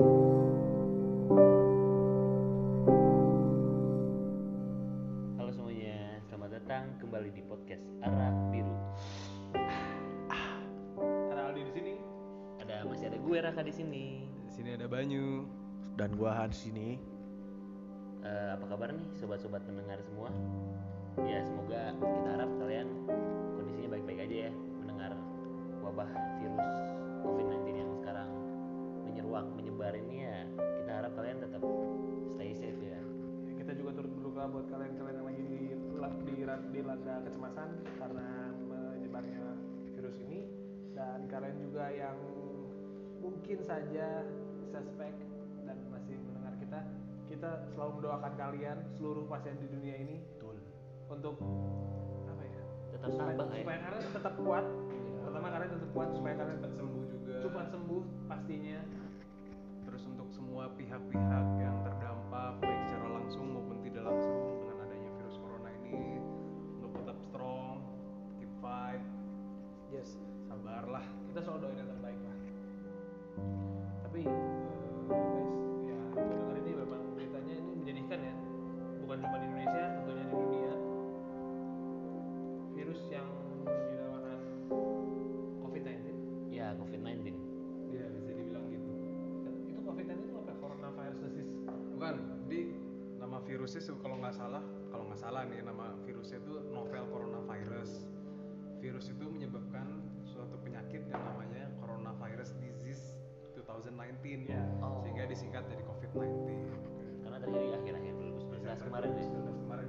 Halo semuanya, selamat datang kembali di podcast Arak Biru. Ada Aldi di sini. Ada masih ada gue Raka di sini. Di sini ada Banyu. dan gua Hans sini Eh, apa kabar nih sobat-sobat pendengar semua? Ya semoga kita harap kalian kondisinya baik-baik aja ya mendengar wabah virus COVID-19 yang sekarang menyeruak menyebar ini ya. Kita harap kalian tetap stay safe ya. Ya, kita juga turut berduka buat kalian-kalian yang lagi di di, di landa kecemasan karena menyebarnya virus ini dan kalian juga yang mungkin saja suspek dan masih mendengar kita kita selalu mendoakan kalian seluruh pasien di dunia ini betul untuk apa ya Tetap supaya, tabah ya. supaya kalian tetap kuat pertama kalian tetap kuat supaya kalian Cepat sembuh juga. cepat sembuh pastinya Terus untuk semua pihak-pihak yang terdampak baik secara langsung maupun tidak langsung dengan adanya virus corona ini. Untuk tetap strong, keep fight, yes. Sabarlah. kita selalu doain yang terbaik lah tapi virusnya sih kalau nggak salah, kalau nggak salah nih nama virusnya itu novel coronavirus. Virus itu menyebabkan suatu penyakit yang namanya coronavirus disease 2019 Ya. Oh. sehingga disingkat jadi COVID-19. Karena terjadi akhir-akhir 2019 kemarin ya. 2019 kemarin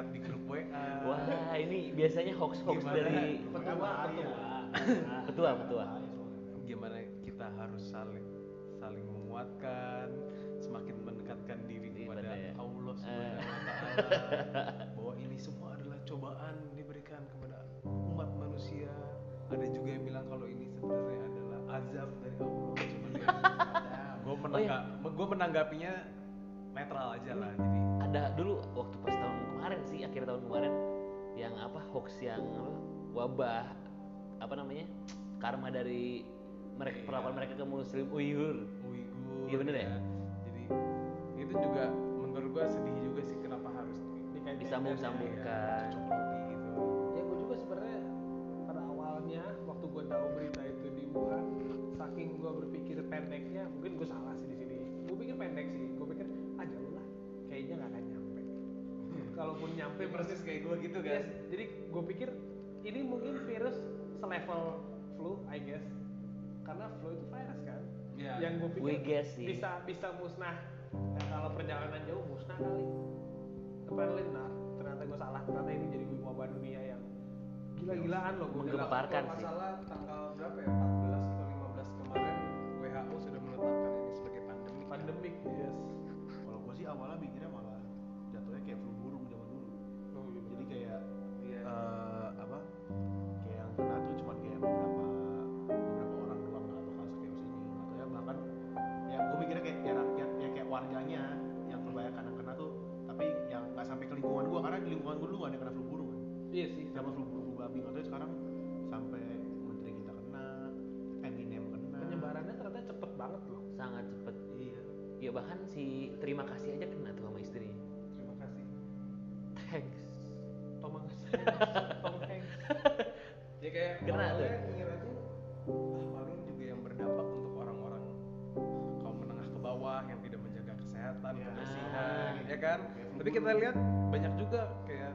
singkat di grup WA Wah, ini biasanya hoax-hoax Gimana? dari petua petua ketua. Ketua. gimana kita harus saling saling menguatkan semakin mendekatkan diri Iya, kepada ya. Allah Eh. Subhanahu wa taala. Bahwa ini semua adalah cobaan diberikan kepada umat manusia. Ada juga yang bilang kalau ini sebenarnya adalah azab dari Allah. Sebenarnya gue menangga gue menanggapinya netral aja lah jadi Ada dulu waktu pas tahun kemarin sih, akhir tahun kemarin yang apa hoax yang apa, wabah apa namanya? karma dari mereka Iya. perlakuan mereka ke muslim Uyghur. Uighur Iya, bener ya? jadi itu juga menurut gue sedih juga sih kenapa harus Disambung-sambungkan. cocok logi gitu ya gue juga sebenarnya pada awalnya waktu gue tahu berita itu di Wuhan saking gue berpikir pendeknya mungkin gue salah nggak akan nyampe. Kalaupun nyampe persis kayak gue gitu Yes, kan jadi gue pikir ini mungkin virus selevel flu I guess. Karena flu itu virus kan? Iya. yang gue pikir guess sih. bisa bisa musnah. Ya, kalau perjalanan jauh musnah kali. Apparently nah ternyata gue salah. Ternyata ini jadi wabah dunia yang gila-gilaan loh gue Menggemparkan sih. salah tanggal berapa ya? 14 atau 15 kemarin WHO sudah menetapkan ini sebagai pandemi pandemik yes. Kalau gua sih awalnya mikirnya lingkungan gua dulu nggak ada kena flu burung kan? Iya sih. Sama flu flu babi katanya sekarang sampai menteri kita kena Eminem kena. Penyebarannya ternyata cepet banget loh. Sangat cepet. Iya. Ya bahkan si terima kasih aja kena tuh sama istrinya. Terima kasih. Thanks. Tom Hanks. Tom Hanks. Ya kayak Kena tuh. ngira tuh ah paling juga yang berdampak untuk orang-orang kaum menengah ke bawah yang tidak menjaga kesehatan Ya. kebersihan ya kan tapi kita lihat banyak juga kayak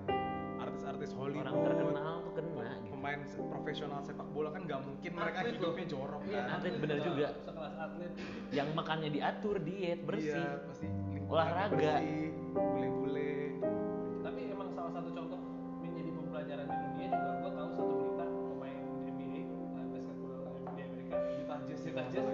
artis-artis Hollywood orang terkenal tuh kena gitu. pemain profesional sepak bola kan nggak mungkin mereka Atlet hidupnya jorok Iya, kan. atlet bener sekelas- juga. sekelas atlet. Yang makannya diatur diet bersih. iya, pasti Olahraga. bule-bule. Tapi emang salah satu contoh menjadi pembelajaran di dunia juga gue tahu satu berita pemain NBA uh, basket bola di Amerika Utah Jazz ya, Utah Jazz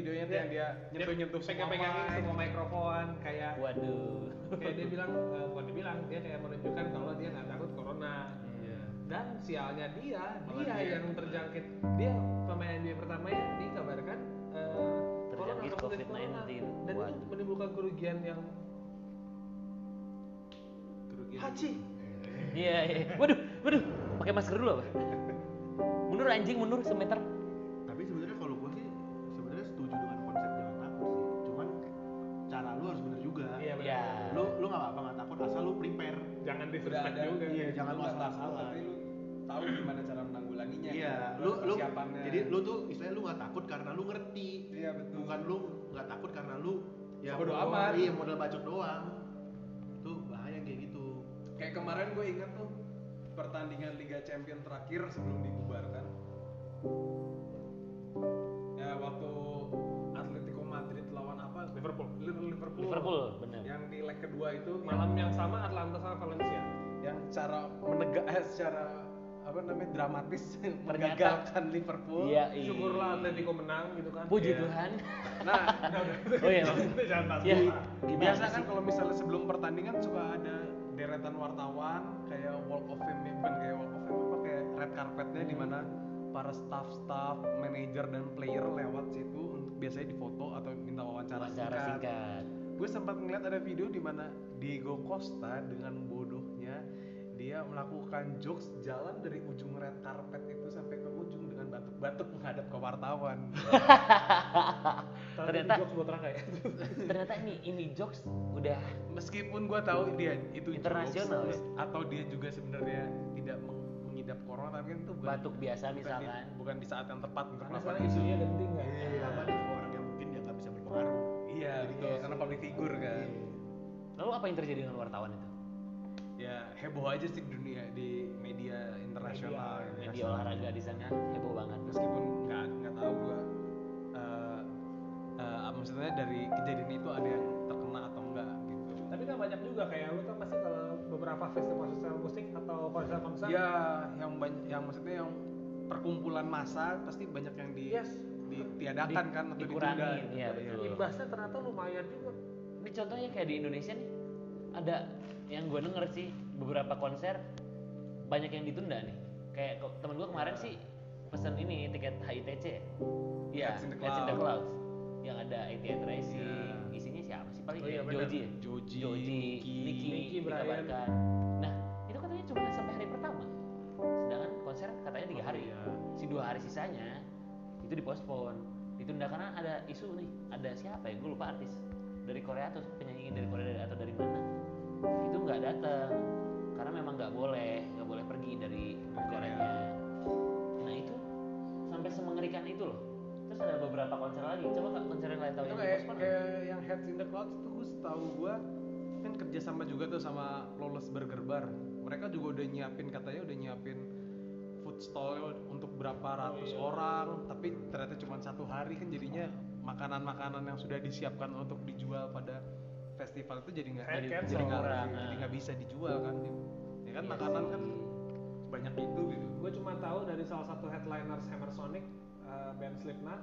videonya tuh yang dia nyentuh-nyentuh semua pegang-pegangin mic. semua mikrofon kayak waduh kayak dia bilang eh, bukan dia bilang dia kayak menunjukkan kalau dia nggak takut corona Iya. dan sialnya dia Malah dia, dia. yang terjangkit dia pemain NBA pertama yang dikabarkan eh, corona, Terjangkit positif COVID-19. corona. dan Waduh. itu menimbulkan kerugian yang Kerugian. haji iya iya waduh waduh pakai masker dulu apa mundur anjing mundur semeter tapi sebenarnya udah ada. juga. Iya, jangan lu asal-asalan. tapi lu tahu gimana cara menanggulanginya iya lu lu persiapannya. jadi lu tuh istilahnya lu nggak takut karena lu ngerti. Iya betul. Bukan lu nggak takut karena lu ya Bodo modal- amat. iya modal bacot doang. Tuh bahaya kayak gitu. Kayak kemarin gue ingat tuh pertandingan Liga Champion terakhir sebelum dibubarkan. Ya waktu apa? Liverpool. Liverpool. Liverpool bener yang di leg kedua itu malam yang sama Atlanta sama Valencia. Yang secara menegak eh, secara apa namanya dramatis menggagalkan Liverpool. iya iya. Syukurlah Atletico menang gitu kan. Puji Iya. Tuhan. Nah oh iya. Jangan bahas ya bola. gimana biasa kan kalau misalnya sebelum pertandingan suka ada deretan wartawan kayak walk of fame bukan kayak walk of fame apa kayak red carpetnya di mana para staff-staff, manajer dan player lewat situ untuk biasanya difoto atau minta wawancara, wawancara singkat Gue sempat ngeliat ada video di mana Diego Costa dengan bodohnya dia melakukan jokes jalan dari ujung red carpet itu sampai ke ujung dengan batuk-batuk menghadap ke wartawan. Ternyata- jokes buat Raka ya ternyata ini ini jokes udah Meskipun gue tahu dia itu jokes, Internasional, ya? atau dia juga sebenarnya tidak meng- mengidap corona tapi kan itu bukan batuk biasa bukan di, misalkan. bukan di saat yang tepat untuk karena melakukan sekarang isunya genting kan Iya, ditambah nih orang yang mungkin dia nggak bisa berpengaruh. Iya betul karena public figure kan. lalu apa yang terjadi dengan wartawan itu? Ya heboh aja sih di dunia di media internasional. gitu. media olahraga di sana heboh banget. Meskipun nggak nggak tahu gua eh, eh, maksudnya dari kejadian itu ada yang terkena atau enggak tapi kan banyak juga kayak lu kan pasti kalau beberapa festival festival musik atau konser-konser ya yang banyak yang maksudnya yang perkumpulan massa pasti banyak yang di Yes. ditiadakan Di- kan atau dikurangin, ditunda iya, gitu. betul. imbasnya ternyata lumayan juga ini contohnya kayak di Indonesia nih ada yang gue denger sih beberapa konser banyak yang ditunda nih kayak temen gue kemarin sih pesen ini tiket HITC ya in the Clouds. Clouds yang ada 88 Racing Iya. Sih paling Oh iya, ya? bener. Joji ya? Joji, Joji Nicky, Brian. dikabarkan nah itu katanya cuma sampai hari pertama sedangkan konser katanya tiga Oh, hari iya. si dua hari sisanya itu dipospon ditunda karena ada isu nih ada siapa ya gue lupa artis dari Korea atau penyanyi dari Korea atau dari mana itu nggak datang karena memang nggak boleh nggak boleh pergi dari negaranya nah itu sampai semengerikan itu loh terus ada beberapa konser lagi. Coba kak konser yang lain tahu itu yang kayak kayak yang Heads in the Clouds tuh gue setahu gue kan kerjasama juga tuh sama Flawless Burger Bar. Mereka juga udah nyiapin katanya udah nyiapin food stall untuk berapa ratus iya. orang tapi ternyata cuma satu hari kan jadinya makanan-makanan yang sudah disiapkan untuk dijual pada festival itu jadi nggak Kayak jadi nggak orang, jadi nah. nggak bisa dijual kan. Ya kan Iya makanan kan banyak itu gitu. Gue cuma tahu dari salah satu headliners Hammer Sonic uh, band Slipknot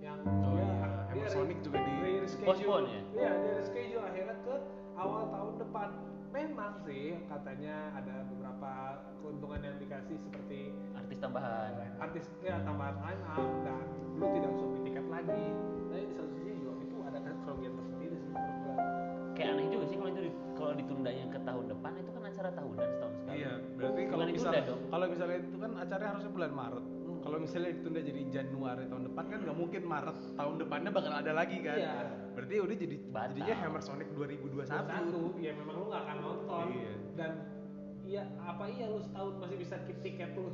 yang Oh dia, iya, dia Sonic juga di- re- reschedule. Postpone ya? iya dia reschedule akhirnya ke awal tahun depan. Memang sih katanya ada beberapa keuntungan yang dikasih seperti artis tambahan. Artis ya tambahan line up dan lu tidak usah beli tiket lagi. Tapi di satu sisi juga itu ada kerugian tersendiri sih menurut gua. Kayak aneh juga sih kalau itu di- kalau ditundanya ke tahun depan itu kan acara tahunan setahun sekali. Iya, berarti kalau misalnya kalau misalnya itu kan acaranya harusnya bulan Maret. Kalau misalnya ditunda jadi Januari tahun depan kan nggak mungkin Maret tahun depannya bakal ada lagi kan. Iya. Berarti udah jadi Batal. jadinya Hammer Sonic 2021. satu ya memang lu nggak akan nonton Iya. dan iya apa iya lu setahun masih bisa keep tiket lu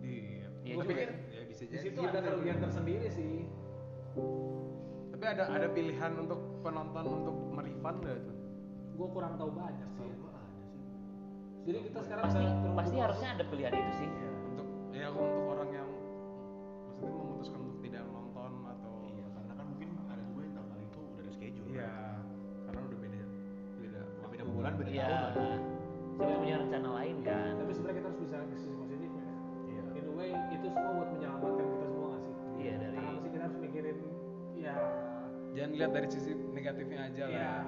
Iya. Iya Gua juga. pikir ya bisa di jadi. situ ada kerugian tersendiri sih Tapi ada ada pilihan untuk penonton untuk merefund nggak tuh? gua kurang tahu banyak sih ya. jadi kita sekarang pasti pasti harusnya ada pilihan itu sih Iya. Untuk ya untuk orang yang maksudnya memutuskan untuk tidak nonton atau Iya, karena kan mungkin ada juga yang tanggal itu udah ada schedule. Iya, karena udah beda beda Udah beda bulan, beda iya tahun siapa punya rencana lain kan tapi sebenarnya kita harus bisa ke sisi positifnya ya. Iya. in a way itu semua buat menyelamatkan kita semua nggak sih iya dari karena pasti kita harus mikirin ya Jangan lihat dari sisi negatifnya aja lah.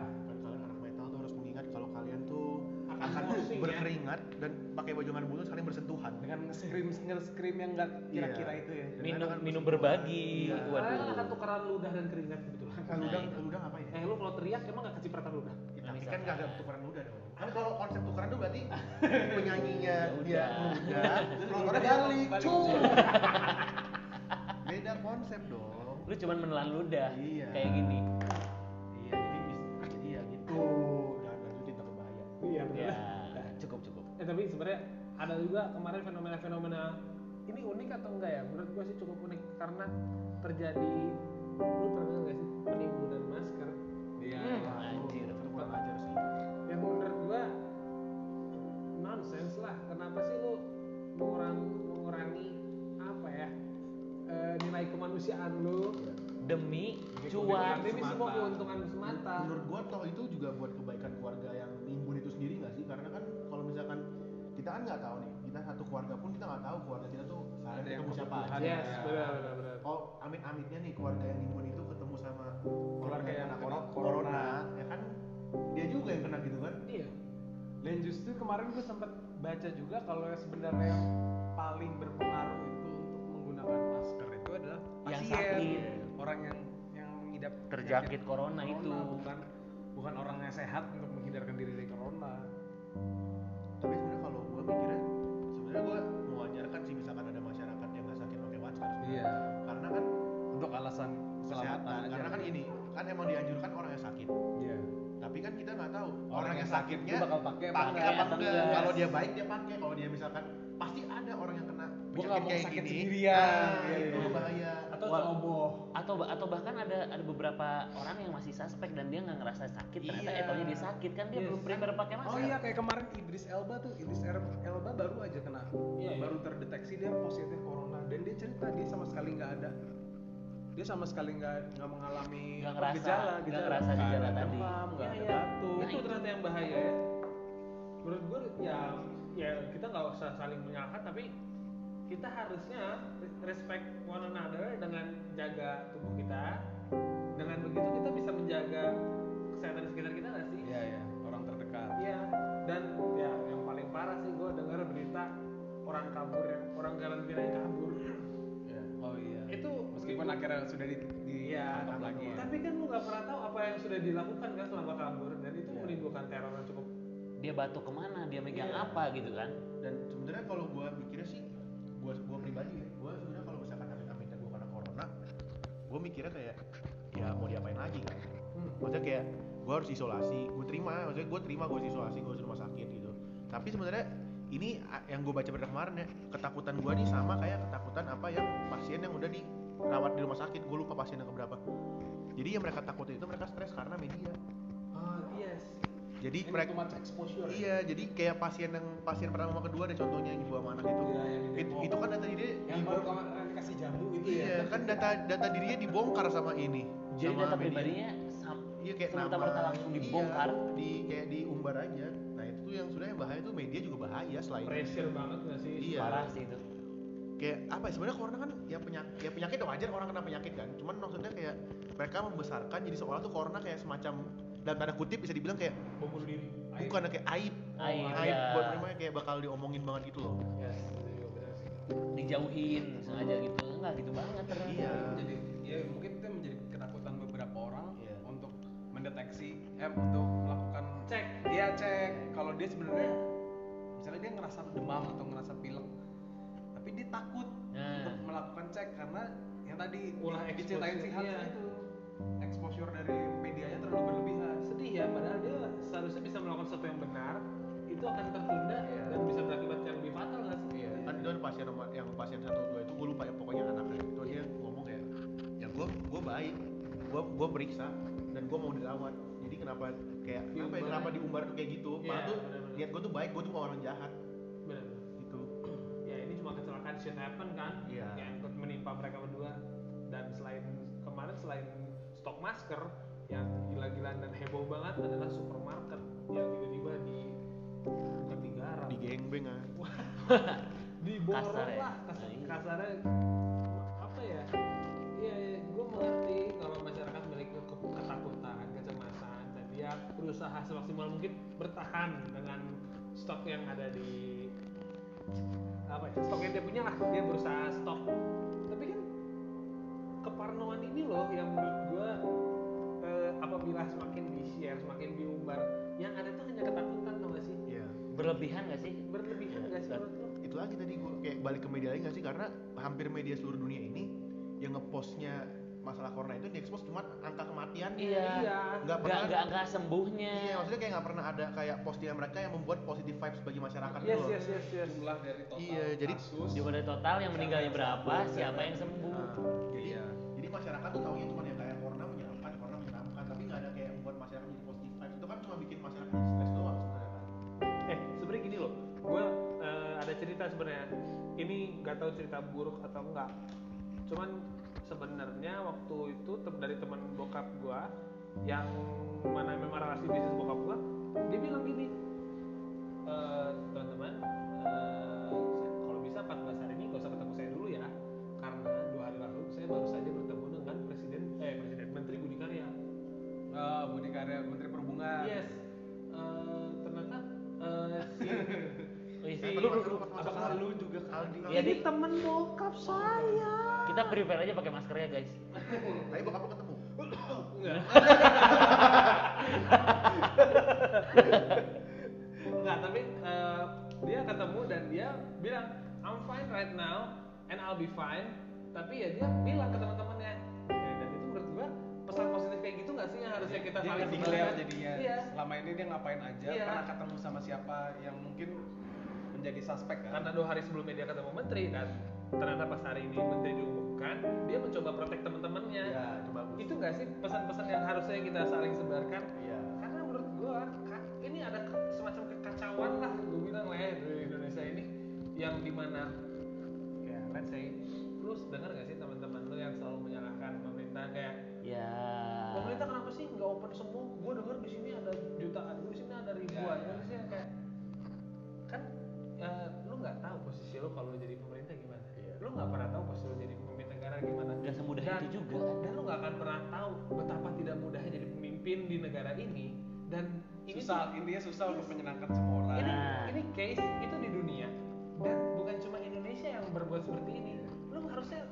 Akan ya. berkeringat dan pakai baju lengan bulu saling bersentuhan. Dengan nge-scream nge-scream yang nggak kira-kira Iya. itu ya. Dengan minum akan minum berbagi Iya. kalian akan waduh tukeran ludah dan keringat kebetulan Kan ludah, Nah, itu. ludah ngapain ya? eh lu kalau teriak emang gak kecipratan ludah Ya, Nah, tapi kan nggak ada tukeran ludah dong. Kan kalau konsep tukeran tuh berarti penyanyinya Ya dia udah. ludah, penontonnya balik, cuy. Beda konsep dong. lu cuman menelan ludah Iya. kayak gini Iya, jadi bis- jadi ya gitu. Iya benar ya cukup cukup eh tapi sebenarnya ada juga kemarin fenomena-fenomena ini unik atau enggak ya menurut gua sih cukup unik karena terjadi lu pernah nggak sih penimbunan masker Iya. Hmm, anjir. Kurang ajar sih. yang menurut gua nonsense lah kenapa sih lu mengurang, mengurangi apa ya eh, nilai kemanusiaan lu demi Cuan. demi semua keuntungan semata Menurut gua toh itu juga buat kebaikan keluarga yang nimbun itu sendiri nggak sih? Karena kan kalau misalkan kita kan nggak tahu nih, kita satu keluarga pun kita nggak tahu keluarga kita tuh sehari Ada yang ketemu siapa aja. yes ya. benar benar benar Oh, amit-amitnya nih keluarga yang nimbun itu ketemu sama Keluarga yang kena kena corona, corona. ya kan dia juga yang kena gitu kan? iya Dan justru kemarin gue sempat baca juga kalau yang sebenarnya yang paling berpengaruh itu untuk menggunakan masker itu adalah Yang pasien, sakit. orang yang yang mengidap terjangkit penyakit corona itu bukan bukan orang yang sehat untuk menghindarkan diri dari corona. Tapi mikirnya, sebenarnya gua mewajarkan sih misalkan ada masyarakat yang nggak sakit pakai masker. Iya. Karena kan Untuk alasan kesehatan. aja. Karena kan ini kan emang dianjurkan orang yang sakit. Iya. Tapi kan kita nggak tahu orang, Orang yang yang sakit sakitnya bakal pakai pakai enggak, apa enggak. Kalau dia baik dia pakai. Kalau dia misalkan pasti ada orang yang kena penyakit nggak mau kayak sakit gini. sendirian. Nah, Iya, itu iya. bahaya. atau Wah. ceroboh atau atau bahkan ada ada beberapa orang yang masih suspek dan dia nggak ngerasa sakit ternyata Iya. etonya dia sakit kan dia Yes. belum prepare pakai masker Oh iya kayak kemarin Idris Elba tuh Idris Baru aja kena. Iya, iya. baru terdeteksi dia positif corona. Dan dia cerita dia sama sekali nggak ada. Dia sama sekali nggak nggak mengalami apa, ngerasa- gejala nggak gejala. ngerasa Nggak gejala ada tadi. demam nggak Iya, ada iya. batuk. Nah, itu itu. ternyata yang bahaya ya. Menurut gue ya ya kita nggak usah saling menyalahkan tapi kita harusnya respect one another dengan jaga tubuh kita. Dengan begitu kita bisa menjaga kesehatan sekitar kita nggak sih? Iya iya. Orang terdekat. Iya orang kabur yang orang karantina yang kabur oh iya itu meskipun akhirnya sudah di, Iya, ditangkap lagi ya. tapi kan lu nggak pernah tahu apa yang sudah dilakukan kan selama kabur dan itu Iya. menimbulkan teror yang cukup dia batuk ke mana dia megang Iya. apa gitu kan Dan sebenarnya kalau gua mikirnya sih, gua gua pribadi ya, gua sebenarnya kalau misalkan amit-amitnya gua kena corona, gua mikirnya kayak ya mau diapain lagi kan? Maksudnya kayak gua harus isolasi, gua terima, maksudnya gua terima gua harus isolasi, gua harus rumah sakit gitu. Tapi sebenarnya ini yang gua baca pada kemarin ya, ketakutan gua nih sama kayak ketakutan apa yang pasien yang udah dirawat di rumah sakit, gua lupa pasien yang keberapa. Jadi yang mereka takutin itu mereka stres karena media. ah yes Jadi Ini mereka exposure ya? Iya, jadi kayak pasien yang pasien pertama kedua deh contohnya yang ibu sama anak itu. Iya, yang itu kan data diri yang baru kemarin dikasih jamu itu Iya, ya kan data data dirinya dibongkar sama ini. jadi sama data media. pribadinya Iya kayak serta nama merta langsung dibongkar Iya, di kayak diumbar aja. Nah, itu tuh yang sudah yang bahaya tuh media juga bahaya selain pressure banget nggak sih Iya. parah sih itu kayak apa ya sebenarnya corona kan ya penyakit ya penyakit wajar orang kena penyakit kan cuman maksudnya kayak mereka membesarkan jadi seolah tuh corona kayak semacam dalam tanda kutip bisa dibilang kayak bom bunuh diri Aib. bukan kayak aib Aib, aib ya. buat mereka kayak bakal diomongin banget gitu loh Yes, itu sih. dijauhin sengaja gitu enggak gitu banget ternyata Iya. jadi ya mungkin itu menjadi ketakutan beberapa orang Iya. untuk mendeteksi eh untuk melakukan Cek. iya cek kalau dia sebenarnya misalnya dia ngerasa demam atau ngerasa pilek tapi dia takut Nah. untuk melakukan cek karena yang tadi Ulah diceritain si Hans exposure-nya. itu exposure dari medianya terlalu berlebihan Sedih ya, padahal dia seharusnya bisa melakukan sesuatu yang benar, itu akan tertunda Iya. dan bisa berakibat yang lebih fatal nggak sih? iya kan itu ada pasien nomor yang pasien satu dua itu gue lupa ya pokoknya anaknya itu dia ngomong kayak ya gue gue baik gue gue periksa dan gue mau dirawat kenapa kayak kenapa ya, Diumbar. kenapa diumbar tuh kayak gitu Iya, padahal tuh benar-benar. niat gue tuh baik gue tuh bukan orang jahat Benar. gitu Ya ini cuma kecelakaan shit happen kan, Iya. yang ikut menimpa mereka berdua. Dan selain kemarin selain stok masker yang gila-gilaan dan heboh banget adalah supermarket yang tiba-tiba di digarap, di gengbeng ah diborong Kasar ya? lah kasar, Iya. kasarnya apa ya iya ya, gue mengerti berusaha semaksimal mungkin bertahan dengan stok yang ada di apa ya stok yang dia punya lah. Dia berusaha stok. Tapi kan keparnoan ini loh yang menurut gue eh, apabila semakin di share semakin diumbar yang ada tuh hanya ketakutan tau gak sih? Iya. Berlebihan gak sih? Berlebihan gak sih Dan- menurut lo itu lagi tadi gue kayak balik ke media lagi nggak sih? Karena hampir media seluruh dunia ini yang ngepostnya masalah corona itu diekspos cuma angka kematian Iya. Iya. nggak nggak pernah nggak nggak sembuhnya. Iya maksudnya kayak nggak pernah ada kayak postingan mereka yang membuat positive vibes bagi masyarakat yes gitu loh. yes yes yes. Jumlah dari total Iya, jadi kasus. Coba dari total yang meninggalnya berapa siapa yang sembuh? Nah, jadi Iya. jadi masyarakat tuh taunya cuma yang kayak corona menyeramkan corona menyeramkan tapi nggak ada kayak membuat masyarakat jadi positive vibes. Itu kan cuma bikin masyarakat jadi stres doang sebenarnya kan. Eh sebenarnya gini loh. Gue ada cerita sebenarnya. Ini nggak tahu cerita buruk atau enggak cuman sebenarnya waktu itu tem- dari teman bokap gue yang mana memang relasi bisnis bokap gue dia bilang gini "Eh, teman-teman saya- kalau bisa 14 hari ini gak usah ketemu saya dulu ya karena dua hari lalu saya baru saja bertemu dengan presiden eh presiden menteri Budi Karya. Ah, Budi Karya Menteri Perhubungan. Yes. Eh, ternyata eh, si Wih, Si- lu- lu- lu- apakah lu juga Aldi Iya, ini temen bokap saya. Kita prepare aja pakai masker ya guys. Tapi bokap lo ketemu? Enggak. Enggak tapi eh, dia ketemu dan dia bilang I'm fine right now and I'll be fine. Tapi ya dia bilang ke teman-temannya. Ya, dan itu menurut gua pesan positif kayak gitu nggak sih yang harusnya kita dia saling declare sebarkan? jadinya. Iya. Selama ini dia ngapain aja? Iya. pernah ketemu sama siapa yang mungkin menjadi suspek kan? Karena dua hari sebelumnya dia ketemu menteri dan ternyata pas hari ini menteri diumumkan dia mencoba protek teman-temannya. Ya itu bagus. Itu nggak sih pesan-pesan yang harusnya kita saling sebarkan? Iya karena menurut gua ka- ini ada semacam kekacauan lah gue bilang lah ya di Indonesia ini. Yang di mana ya let's say lu dengar gak sih teman-teman lu yang selalu menyalahkan pemerintah? Kayak ya. Pemerintah kenapa sih nggak open semua? Gue denger di sini ada jutaan di sini ada ribuan Ya, ya. Kayak kan eh, lu nggak tahu posisi lu kalau lu jadi pemerintah gimana. Iya. lu nggak pernah tahu posisi lu jadi pemimpin negara gimana. Nggak semudah dan, itu juga. kan dan lu nggak akan pernah tahu betapa tidak mudahnya jadi pemimpin di negara ini. Dan ini susah tuh- intinya susah untuk menyenangkan semua orang ini ini case itu di dunia. Dan bukan cuma Indonesia yang berbuat seperti ini. Lu harusnya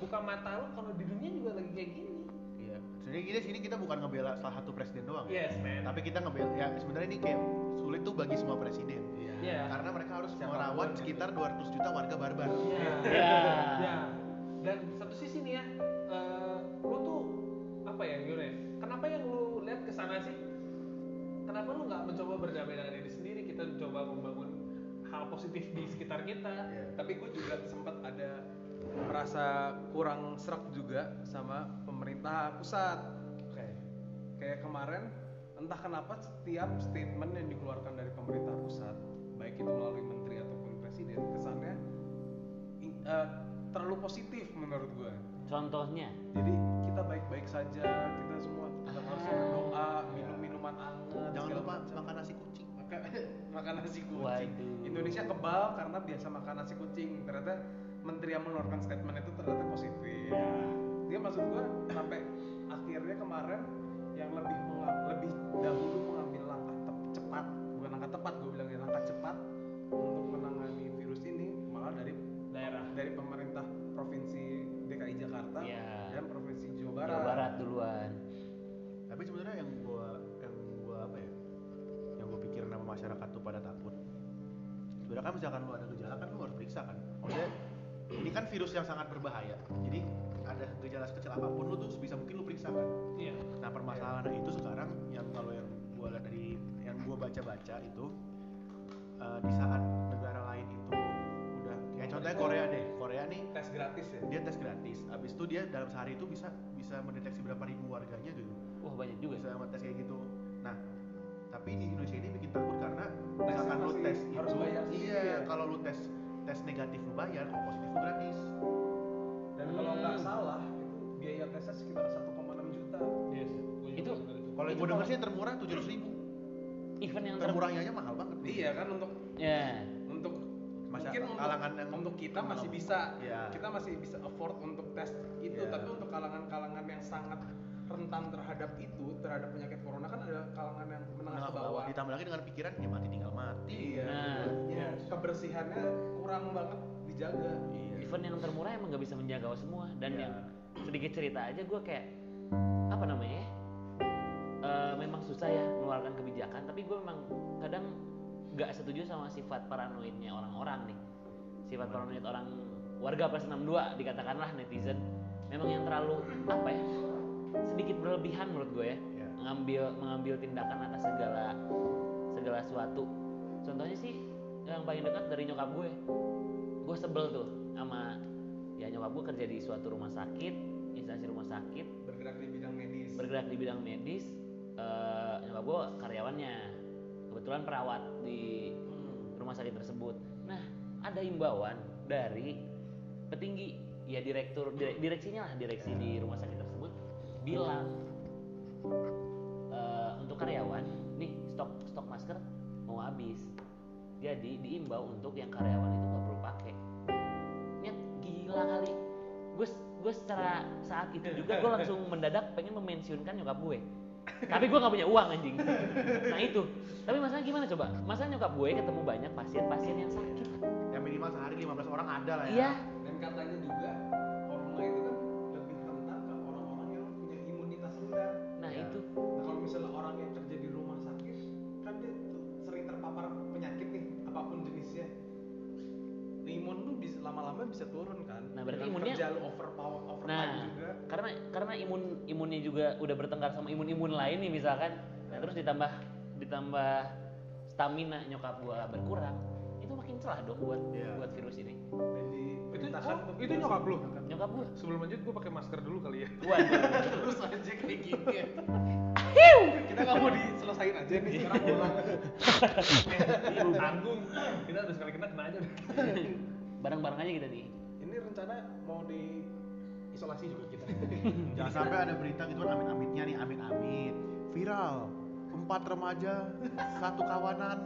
buka mata lu kalau di dunia juga lagi kayak gini iya jadi kita sini kita bukan ngebela salah satu presiden doang ya yes man tapi kita ngebela ya sebenarnya ini kayak sulit tuh bagi semua presiden Iya. Iya. karena mereka harus Siapa pun merawat sekitar 200 juta warga barbar Iya. Ya. Ya. Dan satu sisi nih ya, eh, lu tuh apa ya gimana ya? Kenapa yang lu lihat ke sana sih? Kenapa lu nggak mencoba berdamai dengan diri sendiri? Kita mencoba membangun hal positif di sekitar kita. Iya. tapi gue juga sempat ada merasa kurang serak juga sama pemerintah pusat. Oke. kayak kemarin entah kenapa setiap statement yang dikeluarkan dari pemerintah pusat baik itu melalui menteri ataupun presiden kesannya eh, terlalu positif menurut gue contohnya? Jadi kita baik-baik saja kita semua tetap harus berdoa minum minuman hangat jangan lupa macam. makan nasi kucing. Maka- makan nasi kucing. Waduh. Indonesia kebal karena biasa makan nasi kucing. Ternyata menteri yang mengeluarkan statement itu ternyata positif dia maksud gue sampai akhirnya kemarin yang lebih lebih dahulu mengambil langkah cepat bukan langkah tepat gue bilangnya langkah cepat untuk menangani virus ini malah dari daerah dari pemerintah provinsi DKI Jakarta ya. dan provinsi Jawa Barat. Jawa Barat duluan. Tapi sebenarnya yang gue yang gua apa ya? Yang gua pikir nama masyarakat tuh pada takut. Sebenarnya kan misalkan lu ada gejala kan lu harus periksa kan. Maksudnya ini kan virus yang sangat berbahaya. Jadi ada gejala sekecil apa pun lu tuh sebisa mungkin lu periksa kan? Iya. nah permasalahan itu sekarang yang kalau yang gua lihat dari yang gua baca-baca itu eh, di saat negara lain itu udah kayak contohnya Korea deh. Korea nih tes gratis ya? dia tes gratis. Abis itu dia dalam sehari itu bisa bisa mendeteksi berapa ribu warganya gitu. Wah banyak juga. Bisa tes kayak gitu. Nah tapi di Indonesia ini bikin takut karena misalkan lu tes harus itu bayar iya ya? kalau lu tes tes negatif lu bayar kalau positif lu gratis dan kalau nggak salah itu biaya tesnya sekitar 1,6 juta. Yes. Itu- kalau gue denger sih yang termurah tujuh ribu. Event yang ter termurahnya aja mahal banget. Iya kan untuk ya untuk Masa mungkin untuk, kalangan yang untuk kita masih bisa Iya. kita masih bisa afford untuk tes itu. Iya. tapi untuk kalangan-kalangan yang sangat rentan terhadap itu terhadap penyakit corona kan ada kalangan yang menengah ke bawah. Ditambah lagi dengan pikiran ya mati tinggal mati. Iya. Nah. Iya. kebersihannya kurang banget dijaga iya. Event yang termurah emang nggak bisa menjangkau semua. Dan Iya. yang sedikit cerita aja gue kayak apa namanya ya Eh, memang susah ya mengeluarkan kebijakan tapi gue memang kadang nggak setuju sama sifat paranoidnya orang-orang nih. Sifat paranoid orang warga plus 62 dikatakanlah netizen. Memang yang terlalu apa ya sedikit berlebihan menurut gue ya. Iya. mengambil mengambil tindakan atas segala segala sesuatu contohnya sih yang paling dekat dari nyokap gue gue sebel tuh sama ya nyokap gue kerja di suatu rumah sakit instansi rumah sakit. Bergerak di bidang medis. Bergerak di bidang medis eh nyokap gue karyawannya. Kebetulan perawat di rumah sakit tersebut. Nah ada imbauan dari petinggi. Ya direktur dire- direksinya lah direksi di rumah sakit tersebut bilang eh, untuk karyawan nih stok stok masker mau habis jadi diimbau untuk yang karyawan itu nggak perlu pakai. Nyet, gila kali. Gue gue secara saat itu juga gue langsung mendadak pengen memensiunkan nyokap gue. Tapi gue nggak punya uang anjing. Nah itu. Tapi masalah gimana coba? Masa nyokap gue ketemu banyak pasien-pasien yang sakit. Ya minimal sehari 15 orang ada lah ya. Iya. Dan katanya juga imun lu bisa lama-lama bisa turun kan. Nah, berarti Dengan imunnya- kerja lu overpower overtime nah juga. karena karena imun imunnya juga udah bertengkar sama imun imun lain nih misalkan nah terus ditambah ditambah stamina nyokap gue berkurang itu makin celah dong buat Iya. buat virus ini Dan Itu oh, untuk itu nyokap lu. nyokap gue Sebelum lanjut gue pakai masker dulu kali ya. waduh terus aja kayak gini ya. Kita nggak mau diselesain aja nih sekarang pulang. Tanggung. Kita udah sekali kena kena aja. udah. bareng-bareng aja kita nih. Ini rencana mau di isolasi juga kita. jangan sampai ada berita gitu kan amit-amitnya nih amit-amit. Viral. Empat remaja satu kawanan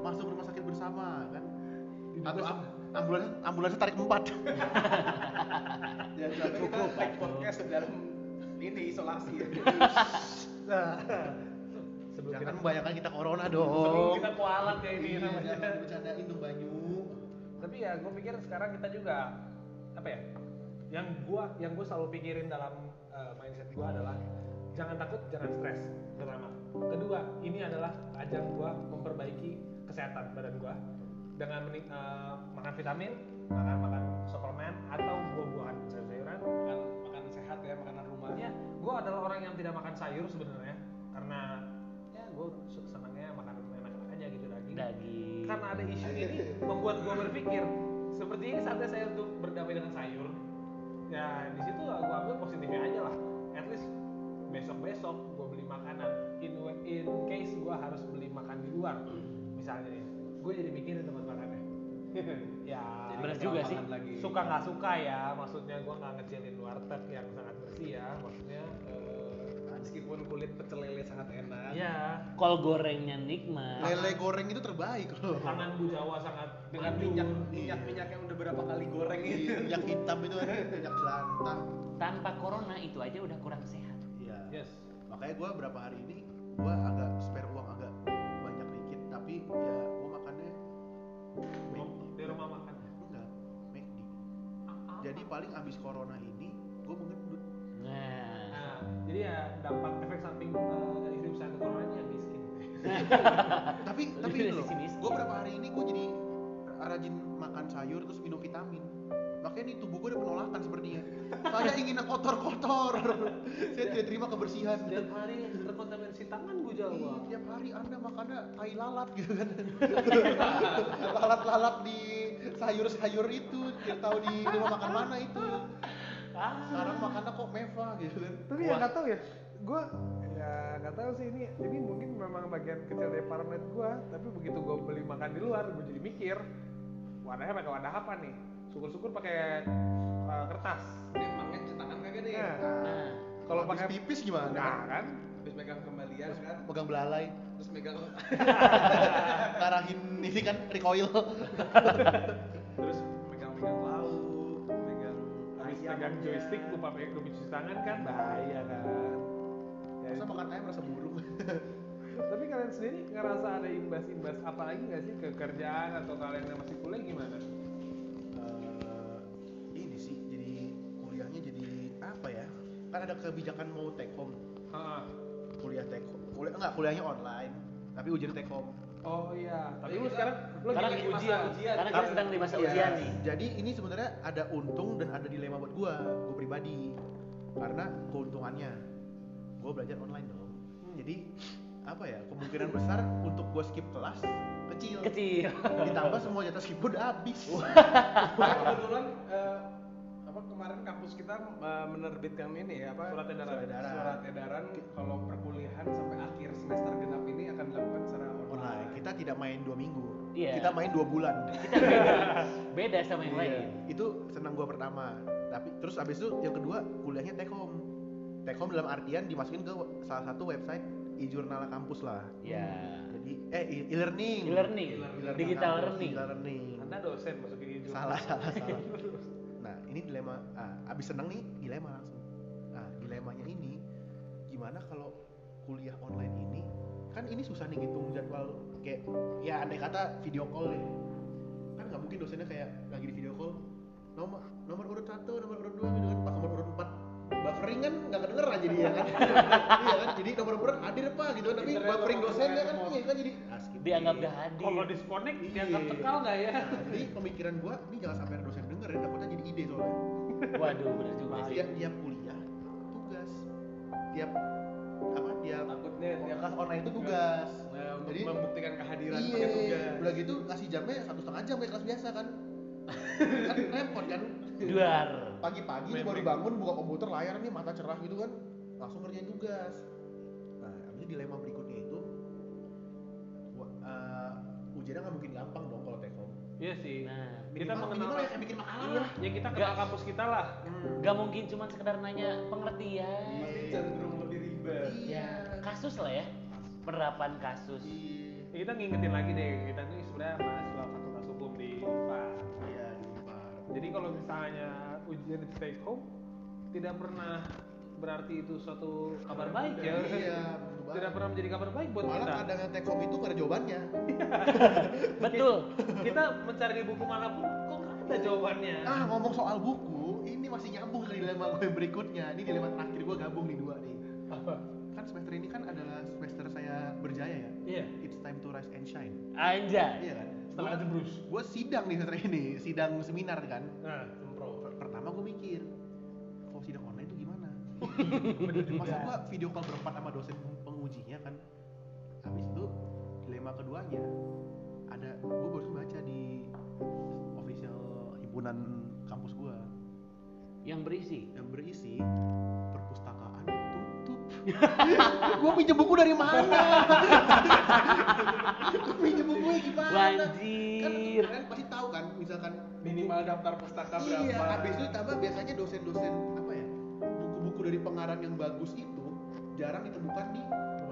masuk rumah sakit bersama kan? Atau am- ambulans ambulansnya tarik empat. Ya, jadi kita podcast dalam ini isolasi. Ya. Sebelum jangan. kita membayangkan kita corona sebelum dong kita kualat kayak ini Iya, namanya. jangan bercandain tuh banyu Tapi ya gue pikir sekarang kita juga apa ya? Yang gua yang gue selalu pikirin dalam uh, mindset gue adalah jangan takut, jangan stres. Pertama. Kedua, ini adalah ajang gua memperbaiki kesehatan badan gua dengan uh, makan vitamin, makan makan suplemen atau buah-buahan sayur-sayuran. Makan makan sehat ya, makanan rumah. Ya, gue adalah orang yang tidak makan sayur sebenarnya karena ya gue senangnya daging. Karena ada isu ini membuat gue berpikir seperti ini saatnya saya untuk berdamai dengan sayur. Ya di situ gue ambil positifnya aja lah. At least besok-besok gue beli makanan. In in case gue harus beli makan di luar, misalnya gue jadi mikirin tempat makannya. ya Jadi Bener juga sih. lagi. suka nggak suka ya maksudnya gue nggak ngecilin warteg yang sangat bersih ya maksudnya meskipun kulit pecel lele sangat enak. ya kol gorengnya nikmat. Lele goreng itu terbaik loh. Tangan Bu Jawa sangat Dengan minyak minyak minyak yang udah berapa kali goreng Iya, itu. minyak hitam itu kan minyak jelantah. Tanpa corona itu aja udah kurang sehat. Iya. Yes. Makanya gue berapa hari ini gue agak spare uang agak banyak dikit tapi ya gue makannya di rumah makan enggak McD jadi paling abis corona ini gue mengendut nah. Nah jadi ya dampak eh, dari hidup saya ke corona ini yang miskin. Tapi tapi ini loh gue berapa hari ini gue jadi rajin makan sayur terus minum vitamin. Makanya nih tubuh gue ada penolakan sepertinya saya ingin yang kotor-kotor. Saya tidak terima kebersihan. Setiap hari terkontaminasi tangan gue Ih, Jawa. tiap hari anda makannya tai lalat gitu kan. Lalat-lalat di sayur-sayur itu tidak tahu di rumah makan mana itu. Sekarang makannya kok meva gitu kan. Tapi ya nggak tahu ya, gue ya nggak tahu sih ini ini mungkin memang bagian kecil dari paranoid gue. Tapi begitu gue beli makan di luar, gue jadi mikir wadahnya pakai wadah apa nih? Syukur-syukur pakai uh, kertas. Ini emangnya cetakan kagak deh. Nah, Nah, kalau pakai pipis gimana nah kan? Habis megang kembalian kan, pegang belalai terus megang ngarahin ini kan recoil terus megang-megang lauk, megang Habis ayam. pegang joystick lupa pakai cuci tangan kan bahaya kan. Ya, masa makan ayam rasa burung Tapi kalian sendiri ngerasa ada imbas-imbas apa lagi nggak sih ke kerjaan atau kalian yang masih kuliah gimana? Eh, ini sih jadi kuliahnya jadi apa ya kan ada kebijakan mau take home Ah, kuliah take home kuliah enggak kuliahnya online tapi ujian take home Oh iya, tapi lu sekarang lu Karena lagi ujian, ujian. ujian. karena kita sedang di masa Iya. ujian nih. jadi ini sebenarnya ada untung dan ada dilema buat gua gua pribadi karena keuntungannya gua belajar online dong jadi apa ya kemungkinan besar untuk gua skip kelas kecil Kecil. ditambah semua jatah skip udah habis kebetulan eh, apa kemarin kampus kita eh, menerbitkan ini ya apa Surat edaran. Surat edaran. surat edaran kalau perkuliahan sampai akhir semester genap ini akan dilakukan secara online online. kita tidak main dua minggu Iya. kita main dua bulan Kita beda. Beda sama yang lain. Iya, itu senang gua pertama tapi terus abis itu yang kedua kuliahnya take home take home dalam artian dimasukin ke salah satu website e-jurnal kampus lah. Ya. jadi eh e-learning. E-learning, E-learning. Digital kampus, learning. digital learning. Anda dosen masukin hijau. salah salah salah. Nah ini dilema ah, abis seneng nih dilema langsung. Nah dilemanya ini gimana kalau kuliah online ini kan ini susah nih ngitung jadwal kayak ya andai kata video call nih kan nggak mungkin dosennya kayak lagi di video call nomor nomor urut satu nomor urut dua gitu kan pas nomor urut empat buffering kan nggak kedengeran jadi ya kan iya kan jadi nomor urut hadir apa gitu kan tapi Internet buffering atau dosennya kan iya kan jadi ah. Dianggap gak hadir. Kalau disconnect Iya. dianggap tekal nggak ya? Nah, jadi pemikiran gua ini jangan sampai dosen denger ya takutnya jadi ide soalnya Waduh, bener juga sih. tiap tiap kuliah tugas tiap apa tiap Takutnya tiap kelas online itu tugas Nah, untuk Jadi- membuktikan kehadiran iya pakai tugas. udah gitu ngasih jamnya satu setengah jam kayak kelas biasa kan kan repot kan Duar. Pagi-pagi nih baru bangun buka komputer layar nih mata cerah gitu kan langsung ngerjain tugas nah habis itu dilema berikutnya itu eh, ujiannya nggak mungkin gampang dong kalau take home Iya sih. Nah, kita mengenal minimal yang bikin makalah Iya. lah ya kita kenal kampus kita lah. Gak mungkin cuma sekedar nanya pengertian. Pasti cenderung lebih ribet. Ya, kasus lah ya. Penerapan kasus. Iya. Ya, kita ngingetin lagi deh, kita nih sebenarnya mahasiswa fakultas hukum di UNPAD. Jadi kalau misalnya ujian di take home tidak pernah berarti itu suatu kabar baik ya. Iya. Tidak pernah menjadi kabar baik buat Malah kita. kadang yang take home itu gak ada jawabannya. Betul. Kita mencari di buku mana pun kok nggak ada jawabannya. Ah, ngomong soal buku, ini masih nyambung ke dilema gue yang berikutnya. Ini dilema terakhir gue gabung nih dua nih. Apa? Kan semester ini kan adalah semester saya berjaya ya. Iya. It's time to rise and shine. Anjay. Iya kan? Setelah jebrus. Gue sidang nih semester ini, sidang seminar kan. Nah, sempro. Pertama gue mikir, kalau sidang online itu gimana? Masa gue video call berempat sama dosen pengujinya kan? Habis itu dilema keduanya ada gue baru baca di official himpunan kampus gue Yang berisi. yang berisi. Gue pinjem buku dari mana? Gua pinjem buku gimana? Wajir. Kan kalian pasti tahu kan, misalkan Minimal daftar pustaka berapa? Iya, habis itu tambah biasanya dosen-dosen apa ya? Buku-buku dari pengarang yang bagus itu jarang ditemukan di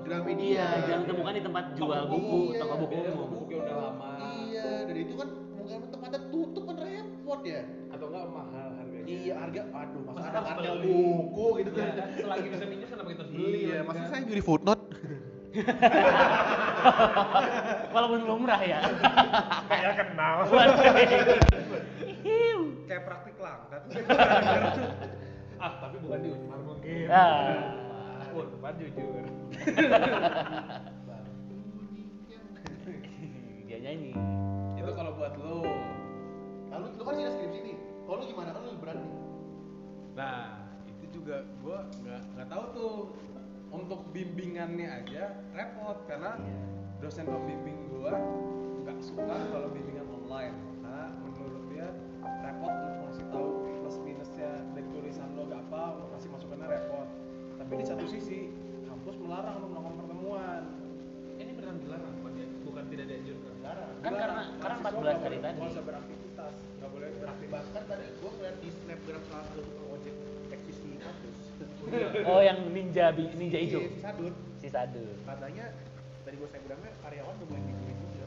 Gramedia. Iya, jangan temukan di tempat jual buku, Iya. toko buku umum. buku udah lama. Iya, dan itu kan mungkin tempatnya tutup kan repot ya. Atau enggak mahal harganya? Iya, harga aduh, masa Masa ada beli? buku gitu kan. Ya, selagi bisa minjem kenapa kita harus beli? Iya, masa kan? saya nyuri footnote? Walaupun lumrah ya. kayak kenal. Kayak praktik langka tuh. ah, tapi bukan di Unpar mungkin. Ah. Unpar jujur. Dia nyanyi. Itu kalau buat lo. lu kan sih skripsi nih kalau lu gimana? Kan lu lebih berat nih Nah, itu juga gua nggak nggak tahu tuh. Untuk bimbingannya aja repot karena dosen pembimbing gua nggak suka kalau bimbingan online. Karena menurut dia repot untuk ngasih tahu plus minusnya dari tulisan lo gak apa untuk ngasih masukannya repot. Tapi di satu sisi kampus melarang untuk melakukan pertemuan. Ini beneran dilarang, bukan, dia- bukan tidak dianjurkan. dilarang Kan karena- karena Mahasiswa 14 nggak hari tadi. nggak usah beraktivitas bahkan tadi gua ngeliat di snapgram salah satu tukang ojek eksis di kampus Oh yang ninja bi- ninja hijau. Si Sadut Si Sadu. katanya tadi gua snapgramnya karyawan udah mulai liburin juga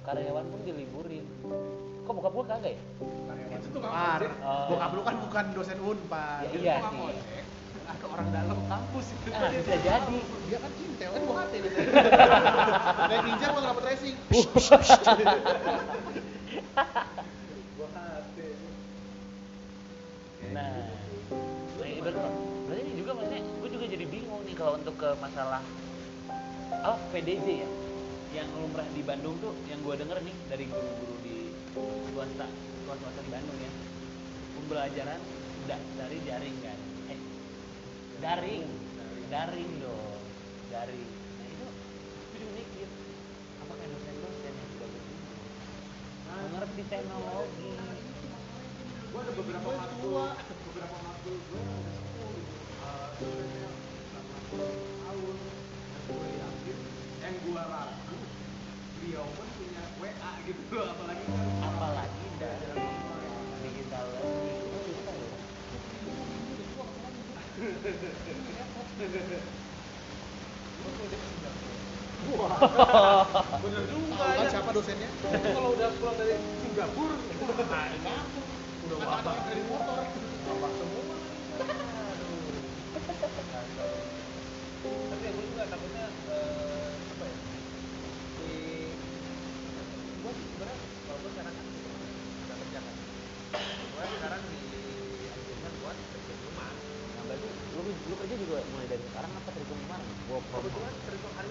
Karyawan pun diliburin. Kok bokap gua kagak ya? karyawan Itu tukang ojek. Oh. bokap lu kan bukan dosen unpar Ya, Dia iya tukang sih. ojek. ada orang dalam kampus itu Ah, bisa jadi. dia kan intel kan gua HT naik ninja gua ngerapet racing gua hati Nah, ini baru berarti ini juga maksudnya gue juga jadi bingung nih kalau untuk ke masalah apa PDJ ya? Yang lumrah di Bandung tuh yang gue denger nih dari guru-guru di swasta swasta di Bandung ya. Pembelajaran udah dari jaring kan? Eh daring daring dong daring. Nah itu gue juga mikir apakah dosen-dosen yang berguru mengerti teknologi gua ada beberapa matkul beberapa matkul gitu Eh, tahun gue yakin yang gua ragu beliau pun punya WA gitu. Loh apalagi kan? Apalagi dari digital. loh bener juga tahu kan ya. Siapa dosennya? Kalau udah pulang dari Singapura nah udah wabah ada. Dari motor wabah semua. Tapi gue juga takutnya eh, apa ya? Di gue sebenarnya kalau gue sekarang kan udah kerja kan. Gue sekarang dianjurkan buat kerja di rumah. nah berarti lu, lu kerja juga mulai dari sekarang apa terhitung kemarin? Home. Kebetulan terhitung hari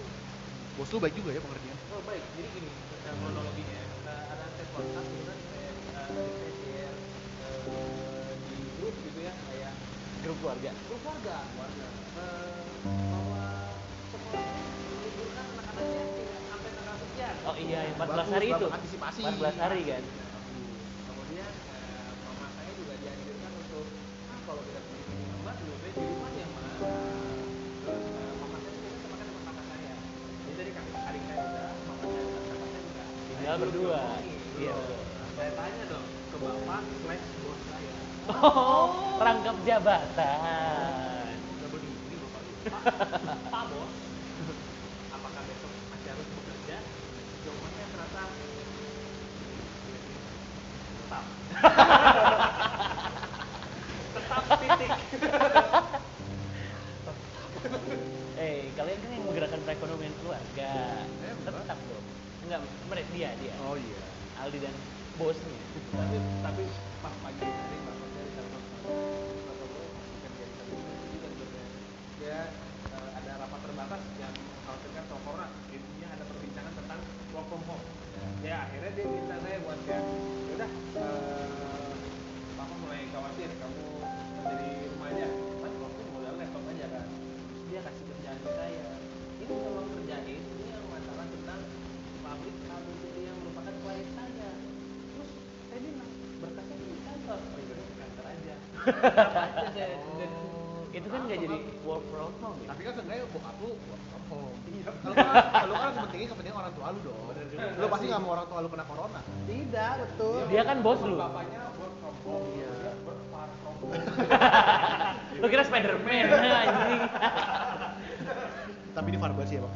bos lu baik juga ya pengertian Oh baik, jadi gini kronologinya ada tes kontak grup keluarga grup warga warga eh, bahwa sekolah meliburkan anak-anaknya sampai tanggal sekian. oh iya yang 14 Bagus, hari itu antisipasi. 14 hari kan itu kan nggak jadi work from home ya? Tapi kan seenggaknya bokap lu work from home. Iya. kalau kan kalau kan kepentingan kepentingan orang tua lu dong. Lu pasti nggak mau orang tua lu kena corona. Tidak betul. Dia kan bos lu. bapaknya work from home. Iya. dia work from home. Lu kira Spiderman anjing. Tapi di farmasi ya bang.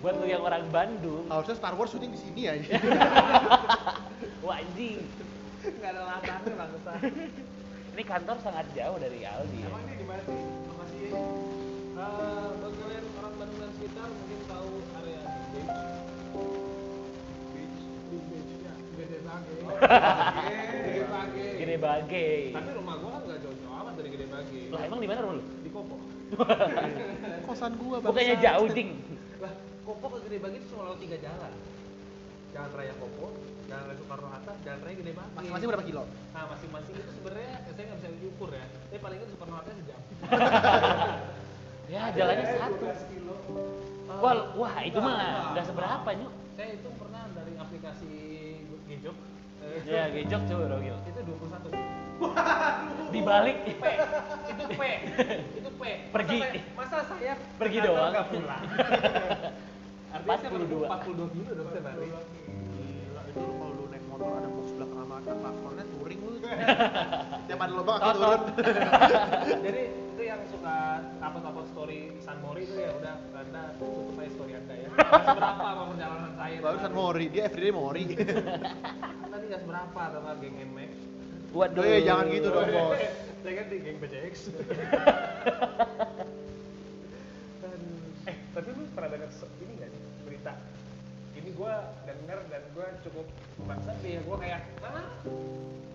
Buat lu yang orang Bandung. Harusnya Star Wars syuting di sini ya. Wah anjing nggak ada latarnya bangsa ini kantor sangat jauh dari Aldi ya. Emang ini di mana sih? Ini Eh, bagi kalian orang Bandung dan sekitar mungkin tahu area di beach. Beach? Di beachnya gede bage. Gede bage. Gede Bage. Tapi rumah gua kan nggak jauh-jauh amat dari gede bage. Lah emang di mana rumah lu? Di Kopo kosan gua bang bukannya jauh ding. Lah Kopo ke gede bage itu cuma lewat tiga jalan. Jalan Raya Kopo, Jalan Raya Soekarno Hatta, Jalan Raya Gede Bage. Masing-masing berapa kilo? Nah, masing-masing itu sebenarnya saya nggak bisa diukur ya. Tapi paling itu Soekarno Hatta sejam. Ya jalannya Eh, satu. 12 kilo. Wah, wah itu mah nggak seberapa nyuk. Saya itu pernah dari aplikasi Gejok. eh, Ya gejok coba Rogil. Itu 21 Dibalik. P. Itu P. Itu P. Masa Pergi. saya- Masa saya Pergi doang. nggak pulang. Artinya saya 42. 42 kilo dong saya balik. Itu lu kalau lu naik motor ada box belakang sama ada paspornya touring lu. Tiap ada lubang Totot. turun. Jadi itu yang suka upload-upload story San Mori itu ya udah Anda tutup aja story Anda ya. Nggak seberapa sama perjalanan saya. Barusan Mori, dia everyday Mori. Tadi nggak seberapa sama geng NMAX. Waduh. Eh, jangan gitu dong, Bos. Saya kan di geng PCX. eh, tapi lu pernah dengar ini nggak sih berita? Ini gue denger dan gue cukup bangsat ya. Gue kayak, mana?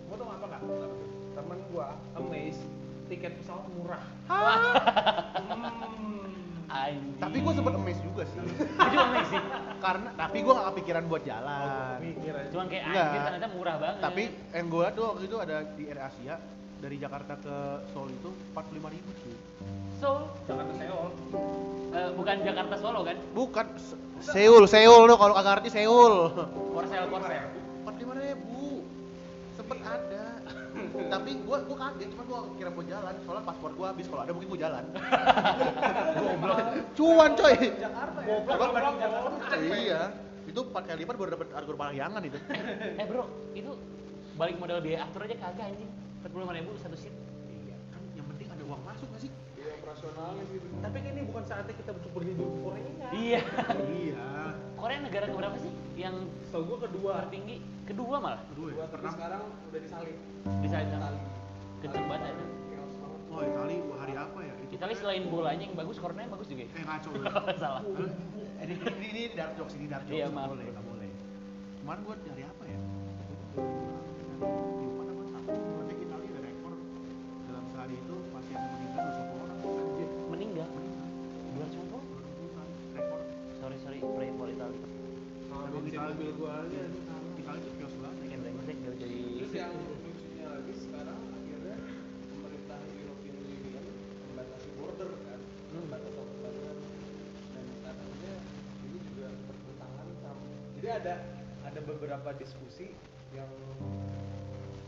Gue tau apa nggak? Temen gue amazed tiket pesawat murah. Hmm. Tapi gua sempet emes juga sih. Itu aneh sih. Karena tapi gua gak kepikiran buat jalan. Aja. Cuman kayak Enggak. anjir ternyata murah banget. Tapi yang gua liat tuh waktu itu ada di Air Asia dari Jakarta ke Seoul itu 45 ribu cuy. Seoul Jakarta Seoul. eh, bukan Jakarta Solo kan? Bukan Se- Seoul, Seoul lo kalau kagak ngerti Seoul. Korsel Korsel. 45 ribu. Sempet ada. tapi gua gua kaget cuma gua kira mau jalan soalnya paspor gua habis kalau ada mungkin gua jalan. Goblok. Cuan coy. Jakarta ya. Goblok. Jakarta. iya. Itu empat kali lipat baru dapat Argo Parahyangan itu. Eh bro, itu balik modal biaya aktor aja kagak anjing. 45 ribu satu seat. Operasionalnya gitu. Tapi kan ini bukan saatnya kita untuk berlibur ke Korea. Iya. iya. Korea negara keberapa sih? Yang Setahu gua kedua. tertinggi kedua malah Kedua Kedua, ya. tapi Pernah. sekarang udah disalib. bisa sama kenceng banget ya. Chaos banget. Oh, Itali hari apa ya? Itu Itali selain bolanya yang bagus, cornernya bagus juga ya. eh ngaco. lu. Salah. Eh, ini ini ini dark jokes ini dark jokes. Iya, nggak maaf. boleh, nggak boleh. Kemarin gua hari apa ya? Itali- mobil gua aja. Itali itu kios banget. Yang brengsek. Terus yang lucunya lagi sekarang akhirnya pemerintah European Union membatasi border kan, membatasi pembangunan dan katanya ini juga bertentangan sama. Jadi ada ada beberapa diskusi yang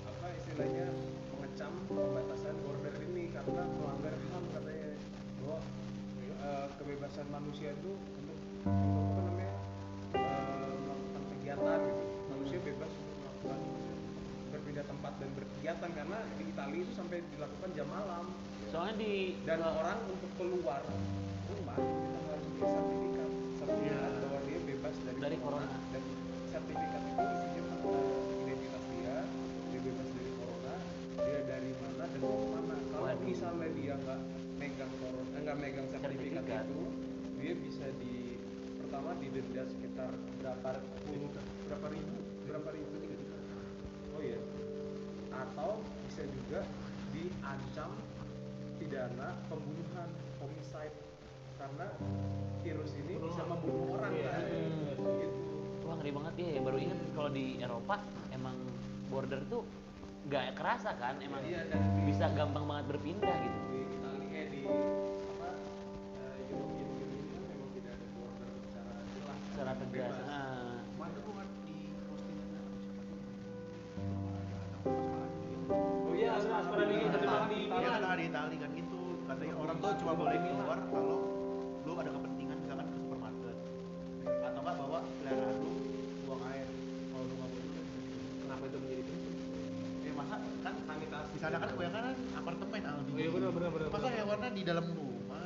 apa istilahnya mengecam pembatasan border ini karena melanggar HAM katanya bahwa eh, kebebasan manusia itu untuk untuk apa namanya melakukan kegiatan gitu manusia bebas untuk melakukan berpindah tempat dan berkegiatan karena di Italia itu sampai dilakukan jam malam Soalnya di dan eh, orang untuk keluar rumah itu harus punya sertifikat sertifikat Iya. bahwa dia bebas dari, Dari corona. dan sertifikat itu isinya eh, identitas dia dia bebas dari corona dia dari mana dan mau ke mana kalau misalnya dia nggak megang corona nggak megang sertifikat, Sertifikat. itu dia bisa di pertama didenda sekitar berapa puluh berapa ribu? Berapa ribu? Oh iya. Atau bisa juga diancam pidana pembunuhan homicide. Karena virus ini bisa membunuh orang Iya, kan? Iya, gitu. Wah ngeri banget ya, baru ingat kalau di Eropa emang border tuh nggak kerasa kan, emang Iya, dan di- bisa gampang banget berpindah gitu. di Itali eh di Secara tegas. Nah, kan oh iya ada Asmara Ligi Iya, terjemahan di Iya Itali kata di Itali kan gitu. Katanya orang tuh cuma boleh keluar kalau lu ada kepentingan misalkan ke supermarket atau enggak bawa peliharaan lu buang air. Kalau lu nggak boleh lu nggak bisa di situ. kenapa itu menjadi penting Ya masa kan sanitasi di sana kan kebanyakan kan apartemen Aldi. Oh iya, benar, benar, benar, Masa benar. hewannya di dalam rumah.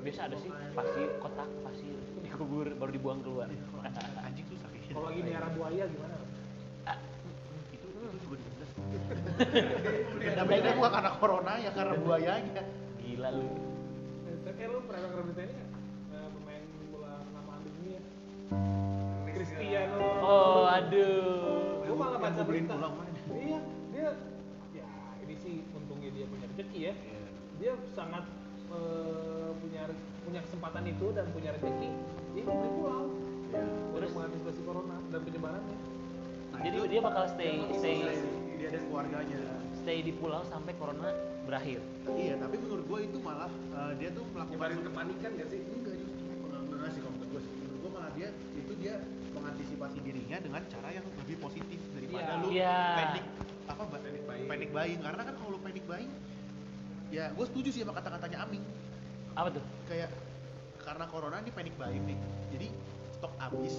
biasa ada sih pasir, kotak pasir dikubur baru dibuang keluar. Anjing susah kalau lagi miara buaya gimana itu itu juga dijelas. Beda-beda gua karena corona ya karena buayanya. Gila lu. tapi lu pernah berita ini nggak Eh, pemain bola lamaan dunia Cristiano Oh, aduh. Gue malah baca gua berita. Iya, dia ya ini sih untungnya dia punya rezeki ya. Dia sangat eh, punya punya kesempatan itu dan punya rezeki. Dia beli pulau Iya. untuk Terus? mengantisipasi corona dan punya jadi dia bakal stay stay dia ada keluarganya. Stay di pulau sampai corona berakhir. Iya tapi menurut gue itu malah eh, dia tuh melakukan kepanikan gak sih? Enggak justru enggak sih kalau menurut gue sih. Menurut gue malah dia itu dia mengantisipasi dirinya dengan cara yang lebih positif daripada Iya. lu Iya. panic apa Panic buying. buying karena kan kalau lu panic buying ya gue setuju sih sama kata-katanya Aming apa tuh? Kayak karena corona ini panic buying nih. Jadi stok habis.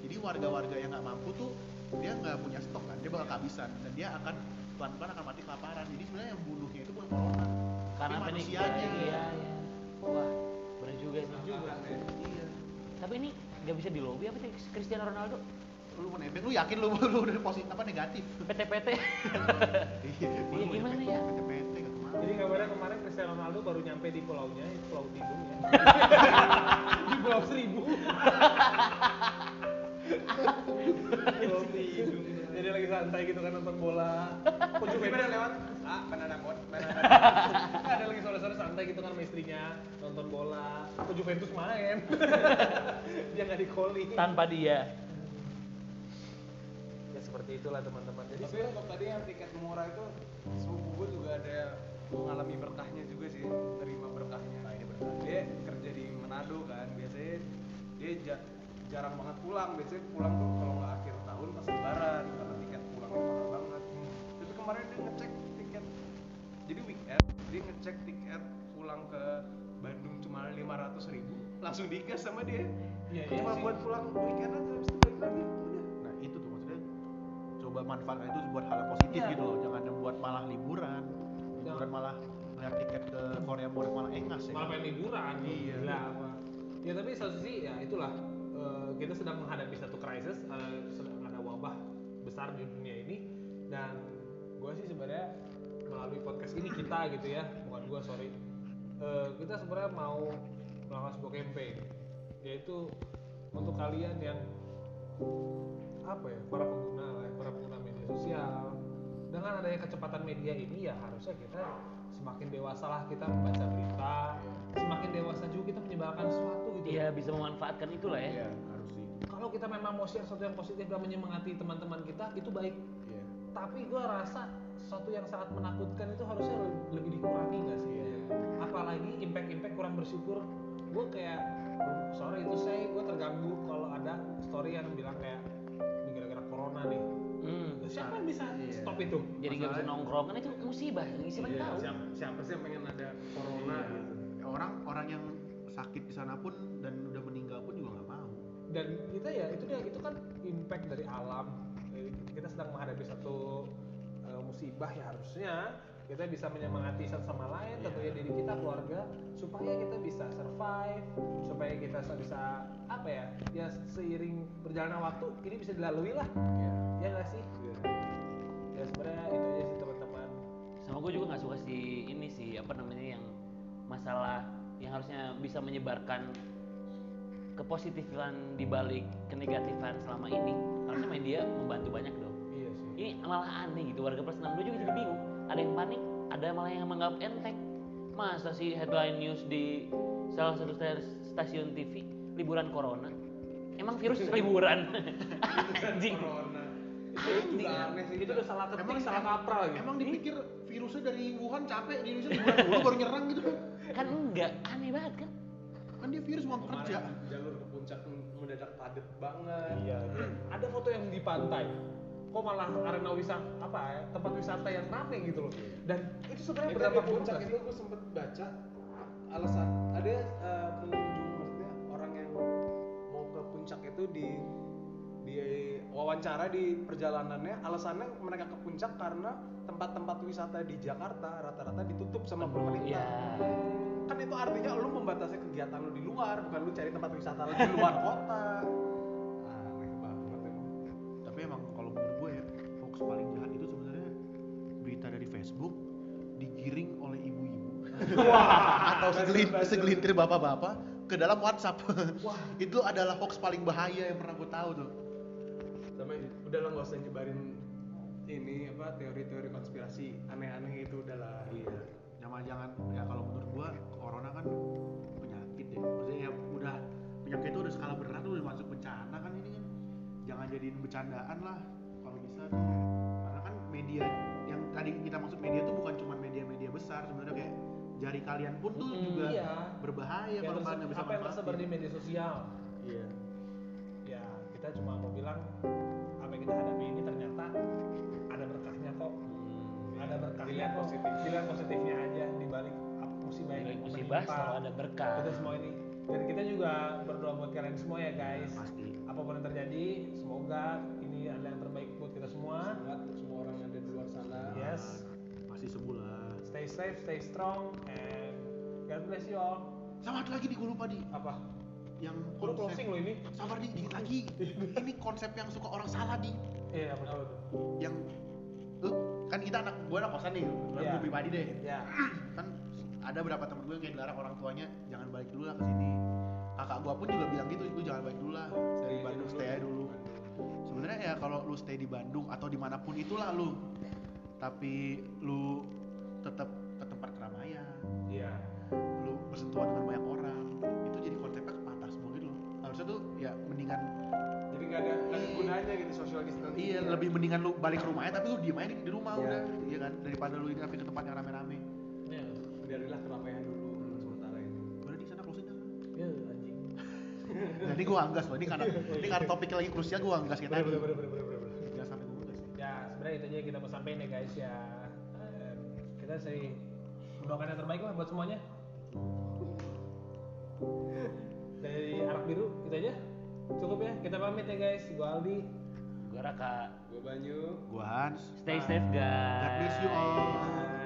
Jadi warga-warga yang nggak mampu tuh dia nggak punya stok kan. Dia bakal kehabisan. Dan dia akan pelan-pelan akan mati kelaparan. Jadi sebenarnya yang bunuhnya itu bukan corona. Karena tapi panik manusianya. iya iya. Wah bener juga sih. Juga ya. iya. Tapi ini nggak bisa di lobby apa sih Cristiano Ronaldo? Lu mau nebeng lu yakin lu lu udah positif apa negatif? PT-PT iya Iya, gimana ya? Jadi kabarnya kemarin Cristiano Ronaldo baru nyampe di pulaunya, itu Pulau Tidung ya. di Pulau Seribu. Pulau Tidung. Jadi lagi santai gitu kan nonton bola. Kok Juventus lewat? Ah, banana pot, banana. Ada lagi sore-sore santai gitu kan sama istrinya nonton bola. Kok Juventus main? Dia nggak di calling. tanpa dia Ya seperti itulah teman-teman. Jadi Tapi untuk tadi yang tiket murah itu sepupu gue juga ada mengalami berkahnya juga sih, terima berkahnya. Nah, ini berkah. Dia kerja di Manado kan, biasanya dia ja- jarang banget pulang. Biasanya pulang tuh kalau nggak akhir tahun pas lebaran karena tiket pulangnya mahal banget. Tapi kemarin dia ngecek tiket, jadi weekend dia ngecek tiket pulang ke Bandung cuma 500 ribu langsung digas sama dia. Iya, iya cuma sih. buat pulang weekend aja habis itu balik lagi. Udah. nah itu tuh maksudnya coba manfaatkan itu buat hal yang positif Iya. gitu loh jangan buat malah liburan liburan malah ngeliat tiket ke Korea Murid malah engas ya. Malah pengen liburan. Iya. gila apa. Ya tapi satu sisi ya itulah eh, kita sedang menghadapi satu krisis eh, sedang ada wabah besar di dunia ini. Dan gue sih sebenarnya melalui podcast ini kita gitu ya bukan gue sorry. Eh, kita sebenarnya mau melakukan sebuah campaign yaitu untuk kalian yang apa ya para pengguna lah para pengguna media sosial dengan adanya kecepatan media ini ya harusnya kita semakin dewasa lah kita membaca berita. Semakin dewasa juga kita menyebarkan sesuatu gitu. Iya bisa memanfaatkan itulah ya. Iya, harus sih. Kalau kita memang mau share sesuatu yang positif dan menyemangati teman-teman kita itu baik. Iya. tapi gue rasa sesuatu yang sangat menakutkan itu harusnya le- lebih dikurangi nggak sih? Iya. apalagi impact-impact kurang bersyukur. Gue kayak sorry itu saya gue terganggu kalau ada story yang bilang kayak ini gara-gara corona nih. Siapa yang bisa Iya. stop itu? Jadi nggak bisa nongkrong kan itu musibah siapa yang tahu siapa, siapa sih yang pengen ada corona Iya. gitu? Orang orang yang sakit di sana pun dan udah meninggal pun juga nggak mau. Dan kita ya itu dia itu kan impact dari alam. Eh, kita sedang menghadapi satu eh, musibah ya harusnya kita bisa menyemangati satu sama lain tentunya diri kita keluarga supaya kita bisa survive supaya kita bisa- apa ya ya seiring berjalannya waktu ini bisa dilalui lah. Iya. ya nggak sih? Ya sebenarnya itu aja sih teman-teman. Sama gue juga nggak suka si ini sih apa namanya yang masalah yang harusnya bisa menyebarkan kepositifan di balik kenegatifan selama ini. Harusnya media membantu banyak dong. Iya sih. Ini malah aneh gitu warga plus 62 juga jadi bingung ada yang panik ada malah yang menganggap enteng masa sih headline news di salah satu sta- stasiun TV liburan corona emang virus liburan anjing Corona. Itu Anjing. juga aneh sih. itu udah salah ketik salah kaprah lagi emang dipikir virusnya dari Wuhan capek di Indonesia liburan dulu baru nyerang gitu kan kan enggak aneh banget kan kan dia virus mau kerja jalur ke puncak mendadak padat banget. Iya, iya. Ada foto yang di pantai. Kok malah arena wisata apa ya? Tempat wisata yang rame gitu loh. Dan itu sebenarnya berdampak buruk puncak itu gue sempet baca alasan ada eh, pengunjung maksudnya orang yang mau ke puncak itu di di wawancara di perjalanannya alasannya mereka ke puncak karena tempat-tempat wisata di Jakarta rata-rata ditutup sama pemerintah. Iya. Kan itu artinya lu membatasi kegiatan lu di luar, bukan lu cari tempat wisata lu di luar kota. Facebook digiring oleh ibu-ibu. Atau segelintir, segelintir bapak-bapak ke dalam WhatsApp. Itu adalah hoax paling bahaya yang pernah gue tahu tuh. Sama udah lah nggak usah nyebarin ini apa teori-teori konspirasi. Aneh-aneh itu udahlah. Iya. Jangan jangan ya kalau menurut gua corona kan penyakit ya. Maksudnya ya udah penyakit itu udah skala berat tuh udah masuk bencana kan ini kan. Jangan jadiin bercandaan lah kalau bisa. Karena kan media tadi kita maksud media tuh bukan cuma media-media besar sebenarnya kayak jari kalian pun tuh Mm-mm, juga iya. berbahaya Yang kalau kalian bisa apa yang tersebar di media sosial Iya. ya kita cuma mau bilang apa yang kita hadapi ini ternyata ada berkahnya kok Hmm. ada berkahnya Dilihat kok positif. dilihat positifnya aja di balik musibah yang Balik musibah selalu ada berkah. kita semua ini dan kita juga berdoa buat kalian semua ya guys pasti apa pun yang terjadi semoga ini adalah yang terbaik buat kita semua Semangat untuk semua orang yang ada di luar sana. yes pasti sebulan. Stay safe stay strong and God bless you all. Sama ada lagi di gue lupa di apa? Yang Udah closing lo ini. Sabar di dikit lagi. Ini konsep yang suka orang salah di iya apa tuh? Yang tuh kan kita anak gue anak kosan nih. Gue Iya. pribadi deh. Ya kan ada beberapa temen gue yang kayak dilarang orang tuanya jangan balik dulu lah ke sini. Kakak gue pun juga bilang gitu lu jangan balik dulu lah. Stay di Bandung stay aja dulu. Sebenarnya ya kalau lu stay di Bandung atau di mana pun itulah lu tapi lu tetap ke tempat keramaian. Iya. Lu bersentuhan dengan banyak orang. Itu jadi konsepnya patah semua gitu loh. Harusnya tuh ya mendingan Jadi nggak ada, nggak ada Iya. gunanya gitu social distancing. iya lebih mendingan lu balik ke rumahnya tapi lu diem aja di, rumah Iya. udah iya kan? Daripada lu ini ke tempat yang rame-rame. Ya Biarilah keramaian dulu sementara ini. udah di sana closing dah. Ya anjing. Jadi gua anggas loh ini karena ini karena topik lagi krusial gua anggas tadi bener bener bener bener bener sebenarnya itu aja yang kita mau sampaikan ya guys ya. Kita sih mendoakan yang terbaik lah buat semuanya. Dari anak biru itu aja. Cukup ya kita pamit ya guys. Gua Aldi. Gua Raka. Gue Banyu. gua Hans. Stay safe guys. God bless you